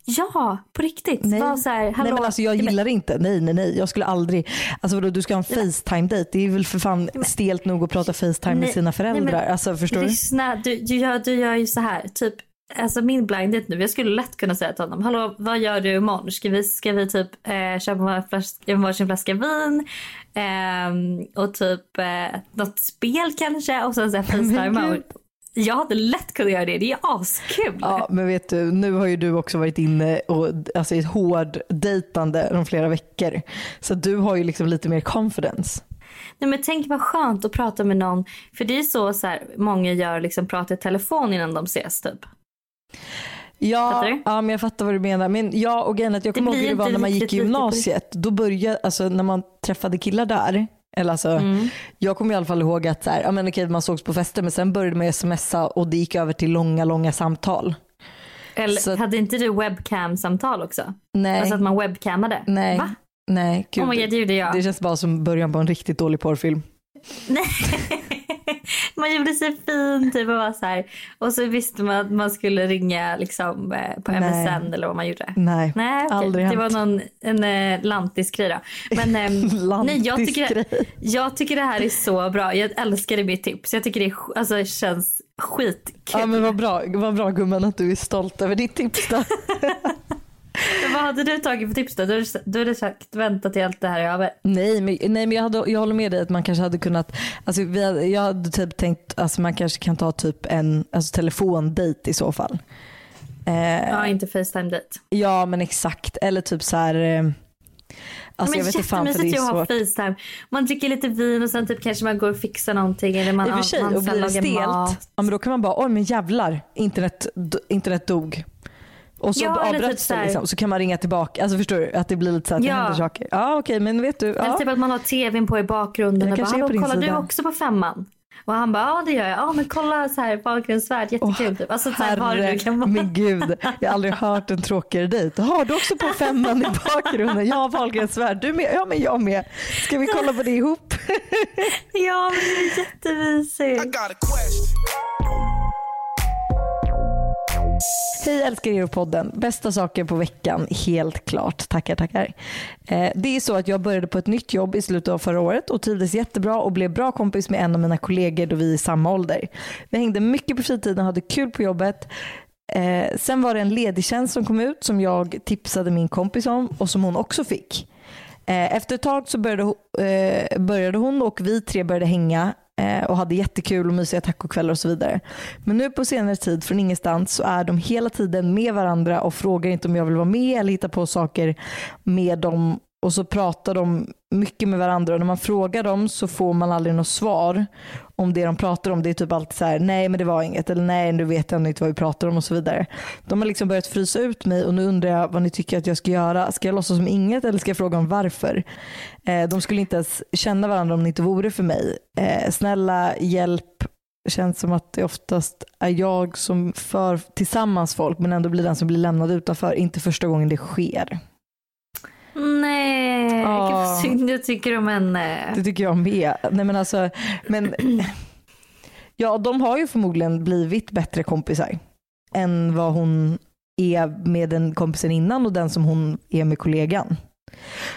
Speaker 1: ja, på riktigt.
Speaker 2: Nej.
Speaker 1: Var så här, hallå.
Speaker 2: Nej men alltså jag
Speaker 1: men-
Speaker 2: gillar det inte. Nej nej nej. Jag skulle aldrig. Alltså vadå du ska ha en Facetime-dejt. Det är väl för fan stelt nog att prata Facetime med
Speaker 1: Nej,
Speaker 2: sina
Speaker 1: nej,
Speaker 2: föräldrar.
Speaker 1: men
Speaker 2: alltså förstår du?
Speaker 1: Lyssna, du, du, gör, du gör ju så här, typ Alltså min blind date nu, jag skulle lätt kunna säga till honom, hallå vad gör du imorgon? Ska vi, ska vi typ eh, köpa en flaska, en varsin flaska vin ehm, och typ eh, något spel kanske och sen så här facetime
Speaker 2: gud.
Speaker 1: och Jag hade lätt kunnat göra det, det är askul.
Speaker 2: Ja men vet du, nu har ju du också varit inne och, alltså, i ett hård dejtande de flera veckor. Så du har ju liksom lite mer confidence.
Speaker 1: Nej, men tänk vad skönt att prata med någon, för det är så, så här, många gör, liksom pratar i telefon innan de ses typ.
Speaker 2: Ja, ja men jag fattar vad du menar. Men ja och grejen att jag kommer ihåg hur det var när man gick i gymnasiet. Då började, alltså när man träffade killar där. Eller alltså,
Speaker 1: Mm.
Speaker 2: Jag kommer i alla fall ihåg att så här, ja, men okej, man sågs på fester men sen började man smsa och det gick över till långa långa samtal.
Speaker 1: Eller
Speaker 2: Så-
Speaker 1: hade inte du webcam-samtal också?
Speaker 2: Nej,
Speaker 1: Alltså att man webcammade?
Speaker 2: nej,
Speaker 1: Va?
Speaker 2: nej. Gud,
Speaker 1: Oh god, det gjorde jag.
Speaker 2: det känns bara som början på en riktigt dålig porrfilm.
Speaker 1: Nej. man gjorde sig fin typ och var så här. Och så visste man att man skulle ringa liksom eh, på
Speaker 2: Nej.
Speaker 1: MSN eller vad man gjorde.
Speaker 2: Nej,
Speaker 1: Nej, okej.
Speaker 2: aldrig
Speaker 1: det var
Speaker 2: hänt.
Speaker 1: någon en eh, lantisgrej då. Men ehm, nej, jag, tycker, jag tycker det här är så bra. Jag älskar mitt tips. Jag tycker det är, alltså, det känns skitkul.
Speaker 2: Ja men vad bra, vad bra gumman att du är stolt över ditt tips då.
Speaker 1: Vad hade du tagit för tips då? Du du hade sagt vänta till allt det här är över.
Speaker 2: Nej men, nej, men jag, hade, jag håller med dig att man kanske hade kunnat, alltså, vi hade, jag hade typ tänkt att alltså, man kanske kan ta typ en alltså, telefondejt i så fall. Eh,
Speaker 1: Ja, inte Facetime-dejt.
Speaker 2: ja men exakt, eller typ så här. Eh, alltså,
Speaker 1: men
Speaker 2: jag vet inte fan för det är
Speaker 1: ju att ha
Speaker 2: svårt.
Speaker 1: Facetime. Man dricker lite vin och sen typ kanske man går och fixar någonting. Eller man,
Speaker 2: I och för sig, och blir det stelt,
Speaker 1: mat.
Speaker 2: ja, men då kan man bara oj men jävlar, internet, internet dog. Och så
Speaker 1: Ja, eller typ
Speaker 2: avbröts
Speaker 1: så
Speaker 2: det liksom, så kan man ringa tillbaka. Alltså förstår du? Att det blir lite så att det
Speaker 1: Ja.
Speaker 2: händer saker. Ja okej men vet du.
Speaker 1: Eller
Speaker 2: Ja.
Speaker 1: typ att man har tvn på i bakgrunden
Speaker 2: Jag
Speaker 1: och bara, kollar du
Speaker 2: sida."
Speaker 1: också på femman? Och han bara, ja det gör jag. Ja men kolla så här, Wahlgrens värld, jättekul. typ. Alltså så här, det nu kan vara.
Speaker 2: men gud, jag har aldrig hört en tråkigare dejt. Har du också på femman i bakgrunden? Ja, Wahlgrens värld. Du med? Ja, men jag med. Ska vi kolla på det ihop?
Speaker 1: Ja men det är
Speaker 5: I
Speaker 1: jättemysigt.
Speaker 2: Hej älskar er podden. Bästa saker på veckan, helt klart. Tackar, tackar. Eh, det är så att jag började på ett nytt jobb i slutet av förra året och trivdes jättebra och blev bra kompis med en av mina kollegor då vi är i samma ålder. Vi hängde mycket på fritiden och hade kul på jobbet. Eh, sen var det en ledig tjänst som kom ut som jag tipsade min kompis om och som hon också fick. Eh, efter ett tag så började, eh, började hon och vi tre började hänga Eh, och hade jättekul och mysiga tacokvällar och så vidare. Men nu på senare tid från ingenstans så är de hela tiden med varandra och frågar inte om jag vill vara med eller hitta på saker med dem och så pratar de mycket med varandra och när man frågar dem så får man aldrig något svar om det de pratar om. Det är typ alltid så här, nej men det var inget eller nej nu vet jag inte vad vi pratar om och så vidare. De har liksom börjat frysa ut mig och nu undrar jag vad ni tycker att jag ska göra. Ska jag låtsas som inget eller ska jag fråga om varför? Eh, de skulle inte ens känna varandra om det inte vore för mig. Eh, snälla hjälp känns som att det oftast är jag som för tillsammans folk men ändå blir den som blir lämnad utanför. Inte första gången det sker.
Speaker 1: Nej, gud vad synd jag tycker om henne.
Speaker 2: Det tycker jag med. Nej men alltså, men ja de har ju förmodligen blivit bättre kompisar än vad hon är med den kompisen innan och den som hon är med kollegan.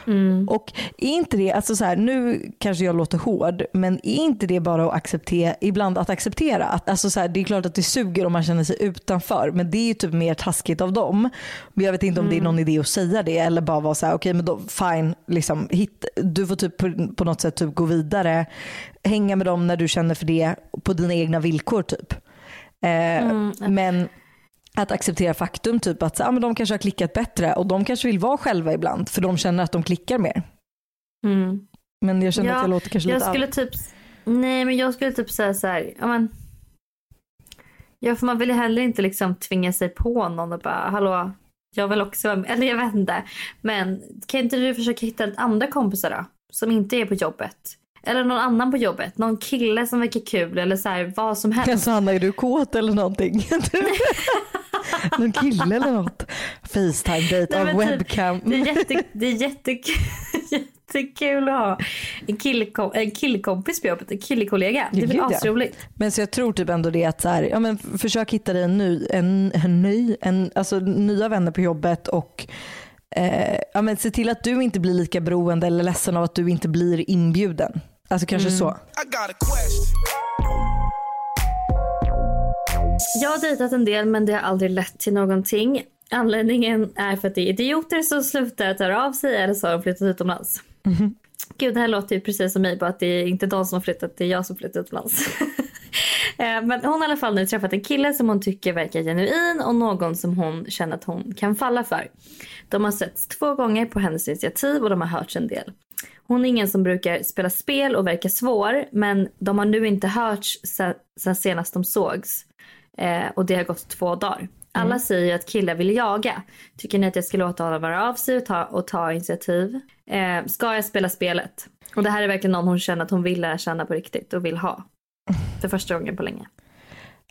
Speaker 1: Mm.
Speaker 2: Och är inte det, alltså så här, nu kanske jag låter hård, men är inte det bara att acceptera, ibland att acceptera? Att, alltså så här, det är klart att det suger om man känner sig utanför, men det är ju typ mer taskigt av dem. Men jag vet inte om det är någon idé att säga det eller bara vara så här, okej men då fine, liksom, hit, du får typ på, på något sätt typ gå vidare, hänga med dem när du känner för det, på dina egna villkor typ. Eh, Men att acceptera faktum, typ att ah, men de kanske har klickat bättre och de kanske vill vara själva ibland för de känner att de klickar mer.
Speaker 1: Mm.
Speaker 2: Men jag känner
Speaker 1: Ja,
Speaker 2: att jag låter kanske
Speaker 1: Jag
Speaker 2: lite
Speaker 1: skulle typ, nej men jag skulle typ säga så här, ja men. Ja för man vill ju heller inte liksom tvinga sig på någon och bara hallå jag vill också vara med, eller jag vet inte. Men kan inte du försöka hitta andra kompisar då? Som inte är på jobbet. Eller någon annan på jobbet, någon kille som verkar kul eller så här, vad som helst.
Speaker 2: Alltså Hanna, är du kåt eller någonting? Någon kille eller något? Facetime-date av
Speaker 1: typ,
Speaker 2: webcam.
Speaker 1: Det är, jätte, det är jättekul, jättekul att ha en, killkom, en killkompis på jobbet, en killkollega. Det är väl
Speaker 2: Gud, ja.
Speaker 1: asroligt.
Speaker 2: Men så jag tror typ ändå det att så här, ja, men försök hitta dig en ny, en, en ny en, alltså nya vänner på jobbet och eh, ja, men se till att du inte blir lika beroende eller ledsen av att du inte blir inbjuden. Alltså kanske så.
Speaker 5: I got a question.
Speaker 1: Jag har dejtat en del men det har aldrig lett till någonting. Anledningen är för att det är idioter som slutar att höra av sig eller så har de flyttat utomlands. Gud, det här låter ju precis som mig bara att det är inte de som har flyttat, det är jag som flyttat utomlands. Eh, Men hon har i alla fall nu träffat en kille som hon tycker verkar genuin och någon som hon känner att hon kan falla för. De har setts två gånger på hennes initiativ och de har hörts en del. Hon är ingen som brukar spela spel och verkar svår men de har nu inte hörts sen, sen senast de sågs. Eh, och det har gått två dagar. Alla säger ju att killar vill jaga. Tycker ni att jag ska låta honom vara av sig och ta, och ta initiativ? Eh, ska jag spela spelet? Och det här är verkligen någon hon känner att hon vill lära känna på riktigt och vill ha. För första gången på länge.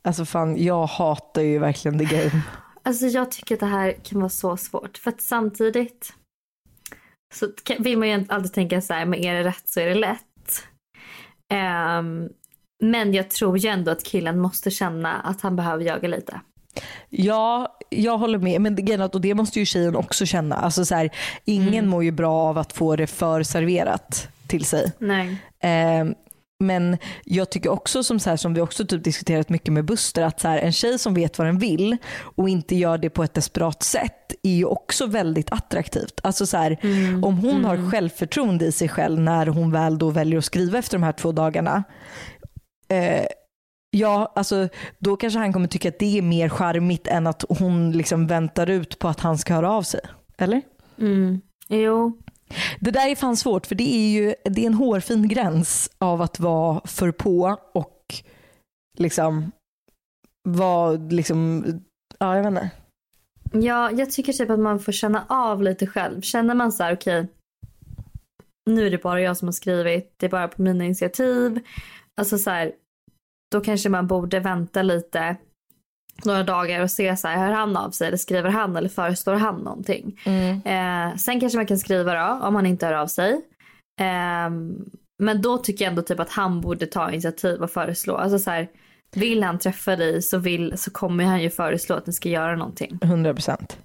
Speaker 2: Alltså fan, jag hatar ju verkligen the game.
Speaker 1: Alltså jag tycker att det här kan vara så svårt. För att samtidigt så kan- vill man ju alltid tänka så här, men är det rätt så är det lätt. Ehm, men jag tror ju ändå att killen måste känna att han behöver jaga lite.
Speaker 2: Ja, jag håller med. Men och det måste ju tjejen också känna. Alltså så här, ingen mår ju bra av att få det för serverat till sig.
Speaker 1: Nej.
Speaker 2: Eh, men jag tycker också som, så här, som vi också typ diskuterat mycket med Buster att så här, en tjej som vet vad den vill och inte gör det på ett desperat sätt är ju också väldigt attraktivt. Alltså så här, Om hon har självförtroende i sig själv när hon väl då väljer att skriva efter de här två dagarna eh, Ja, alltså då kanske han kommer tycka att det är mer charmigt än att hon liksom väntar ut på att han ska höra av sig. Eller?
Speaker 1: Mm. Jo.
Speaker 2: Det där är fan svårt för det är ju det är en hårfin gräns av att vara för på och liksom vara liksom, ja jag vet inte.
Speaker 1: Ja, jag tycker typ att man får känna av lite själv. Känner man så här, okej, nu är det bara jag som har skrivit, det är bara på mina initiativ. Alltså så här, då kanske man borde vänta lite några dagar och se så här, hör han av sig eller skriver han eller föreslår han någonting. Eh, sen kanske man kan skriva då om han inte hör av sig. Ehm, men då tycker jag ändå typ att han borde ta initiativ och föreslå. Alltså så här, vill han träffa dig så, vill, så kommer han ju föreslå att ni ska göra någonting.
Speaker 2: 100 procent.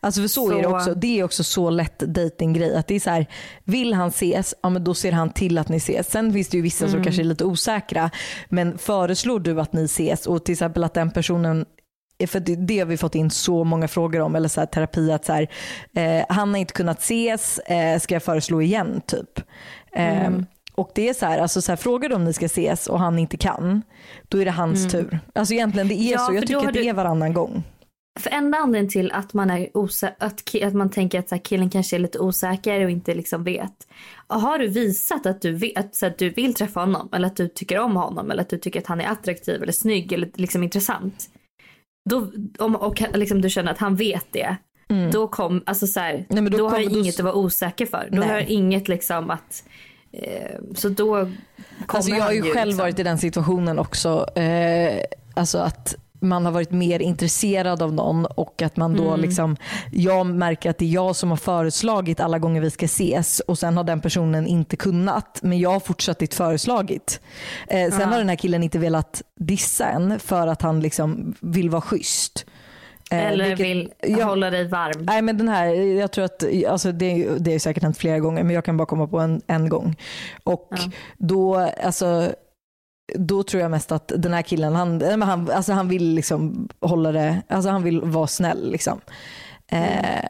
Speaker 2: Alltså för så,
Speaker 1: Så-
Speaker 2: är det också. Det är också så lätt datinggrej. Att det är så här, vill han ses, ja men då ser han till att ni ses. Sen finns det ju vissa som kanske är lite osäkra. Men föreslår du att ni ses och till exempel att den personen för det, det har vi fått in så många frågor om, eller så här, terapi, att så här, eh, han har inte kunnat ses, eh, ska jag föreslå igen typ. Eh, Och det är så här, alltså så här, frågar du om ni ska ses och han inte kan, då är det hans tur. Alltså egentligen det är
Speaker 1: Ja,
Speaker 2: så, jag tycker det
Speaker 1: du-
Speaker 2: är varannan gång.
Speaker 1: För enda anledningen till att man är osä- att, att man tänker att så killen kanske är lite osäker och inte liksom vet. Har du visat att du, vet, så att du vill träffa honom eller att du tycker om honom eller att du tycker att han är attraktiv eller snygg eller liksom intressant. Då, om, och liksom du känner att han vet det. Då, kom, alltså så här,
Speaker 2: Nej, då
Speaker 1: då, har
Speaker 2: då-
Speaker 1: inget att vara osäker för. Då
Speaker 2: Nej.
Speaker 1: har du inget liksom att Eh, så då kommer
Speaker 2: Alltså jag har ju själv
Speaker 1: liksom.
Speaker 2: varit i den situationen också. Eh, alltså att man har varit mer intresserad av någon och att man då
Speaker 1: Mm.
Speaker 2: liksom, jag märker att det är jag som har föreslagit alla gånger vi ska ses och sen har den personen inte kunnat men jag har fortsatt föreslagit. Eh, sen
Speaker 1: Ja.
Speaker 2: har den här killen inte velat dissa en för att han liksom vill vara schysst. Eh,
Speaker 1: Eller
Speaker 2: vilket-
Speaker 1: vill
Speaker 2: Ja.
Speaker 1: hålla dig varm.
Speaker 2: Nej men den här, jag tror att, alltså det, är- det är säkert hänt flera gånger men jag kan bara komma på en, en gång. Och
Speaker 1: Ja.
Speaker 2: då, alltså, då tror jag mest att den här killen, han, men han, alltså han vill liksom hålla det, alltså han vill vara snäll liksom. Eh,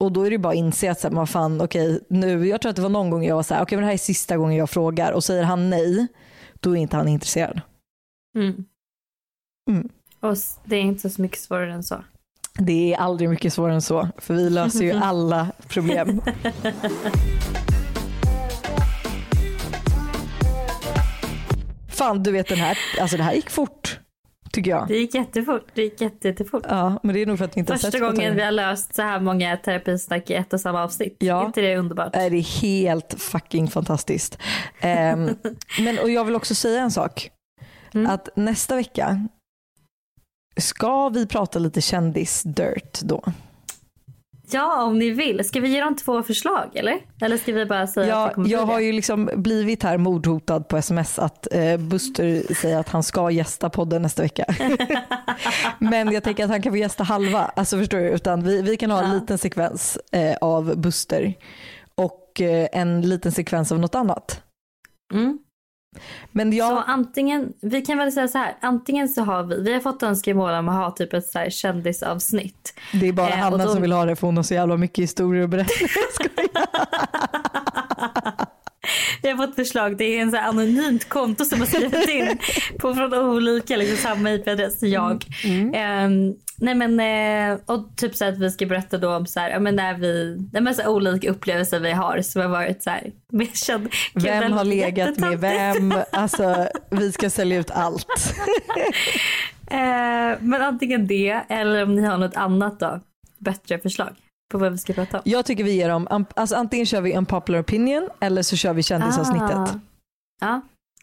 Speaker 2: och då är det bara att inse att så här, vad fan, okej, nu, jag tror att det var någon gång jag var så här, okej men det här är sista gången jag frågar och säger han nej, då är inte han intresserad.
Speaker 1: Mm.
Speaker 2: Mm.
Speaker 1: Och det är inte så mycket svårare än så.
Speaker 2: Det är aldrig mycket svårare än så, för vi löser ju alla problem. Fan du vet den här, alltså det här gick fort tycker jag.
Speaker 1: Det gick jättefort. Det gick jätte, jättefort.
Speaker 2: Ja men det är nog för att vi inte
Speaker 1: Första gången vi har löst så här många terapisnack i ett och samma avsnitt.
Speaker 2: Ja.
Speaker 1: Är inte det underbart?
Speaker 2: är det helt fucking fantastiskt. Ehm, men och jag vill också säga en sak.
Speaker 1: Mm.
Speaker 2: Att nästa vecka ska vi prata lite kändis-dirt då.
Speaker 1: Ja, om ni vill. Ska vi ge dem två förslag eller? Eller ska vi bara säga att det
Speaker 2: Jag,
Speaker 1: kommer
Speaker 2: jag har ju liksom blivit här mordhotad på sms att eh, Buster säger att han ska gästa podden nästa vecka. Men jag tänker att han kan få gästa halva, alltså förstår du? Utan vi, vi kan ha en
Speaker 1: Ja.
Speaker 2: liten sekvens eh, av Buster och eh, en liten sekvens av något annat.
Speaker 1: Mm.
Speaker 2: Men
Speaker 1: Så
Speaker 2: jag,
Speaker 1: antingen, vi kan väl säga så här, antingen så har vi, vi har fått önskemål om att ha typ ett så här kändisavsnitt.
Speaker 2: det är bara
Speaker 1: eh,
Speaker 2: Hanna
Speaker 1: då-
Speaker 2: som vill ha det för hon har så jävla mycket historier att berätta.
Speaker 1: Vi har fått förslag, det är en så anonymt konto som har skrivit in på från olika, liksom samma IP-adress, jag. Ehm, nej men, eh, och typ så att vi ska berätta då om så här, ja, men när vi, nej, men så olika upplevelser vi har som har varit så här, känd. Det
Speaker 2: Vem har legat med vem? Alltså vi ska sälja ut allt.
Speaker 1: Eh, men antingen det eller om ni har något annat då, bättre förslag på vad vi ska prata om.
Speaker 2: Jag tycker vi ger dem, alltså antingen kör vi en popular opinion eller så kör vi kändisavsnittet.
Speaker 1: Ah. Ja,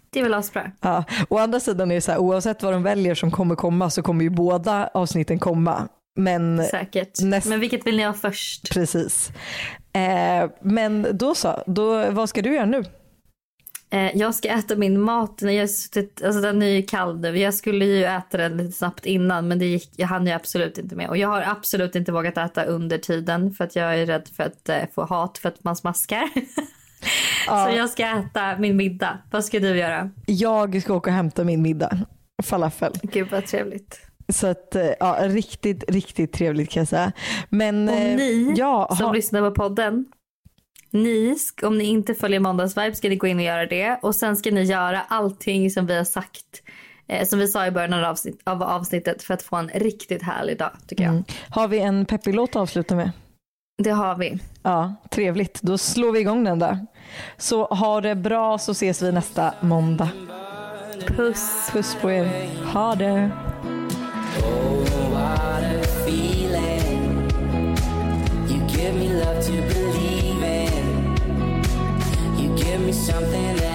Speaker 1: det är väl asbra.
Speaker 2: Ja. Å andra sidan är det så här, oavsett vad de väljer som kommer komma så kommer ju båda avsnitten komma. Men
Speaker 1: Säkert.
Speaker 2: näst-
Speaker 1: Men vilket vill ni ha först?
Speaker 2: precis. Eh, men då så, då, vad ska du göra nu?
Speaker 1: Eh, jag ska äta min mat. När jag suttit, alltså den är ju kall nu. Jag skulle ju äta den lite snabbt innan men det gick, jag hann ju absolut inte med. Och jag har absolut inte vågat äta under tiden för att jag är rädd för att eh, få hat för att man smaskar.
Speaker 2: Ja,
Speaker 1: Så jag ska äta min middag. Vad ska du göra?
Speaker 2: Jag ska åka och hämta min middag, falafel.
Speaker 1: Gud vad trevligt.
Speaker 2: Så att, eh, ja, riktigt, riktigt trevligt kan jag säga. Men
Speaker 1: Och
Speaker 2: eh,
Speaker 1: ni
Speaker 2: ja,
Speaker 1: som
Speaker 2: ha,
Speaker 1: lyssnar på podden. Ni, om ni inte följer Måndagsvibe ska ni gå in och göra det. Och sen ska ni göra allting som vi har sagt. Eh, som vi sa i början av, avsnitt, av avsnittet för att få en riktigt härlig dag tycker jag.
Speaker 2: mm. har vi en peppig låt att avsluta med?
Speaker 1: Det har vi.
Speaker 2: Ja, trevligt. Då slår vi igång den där. Så ha det bra så ses vi nästa måndag.
Speaker 1: Puss.
Speaker 2: Puss på er. Ha det.
Speaker 6: what give me something that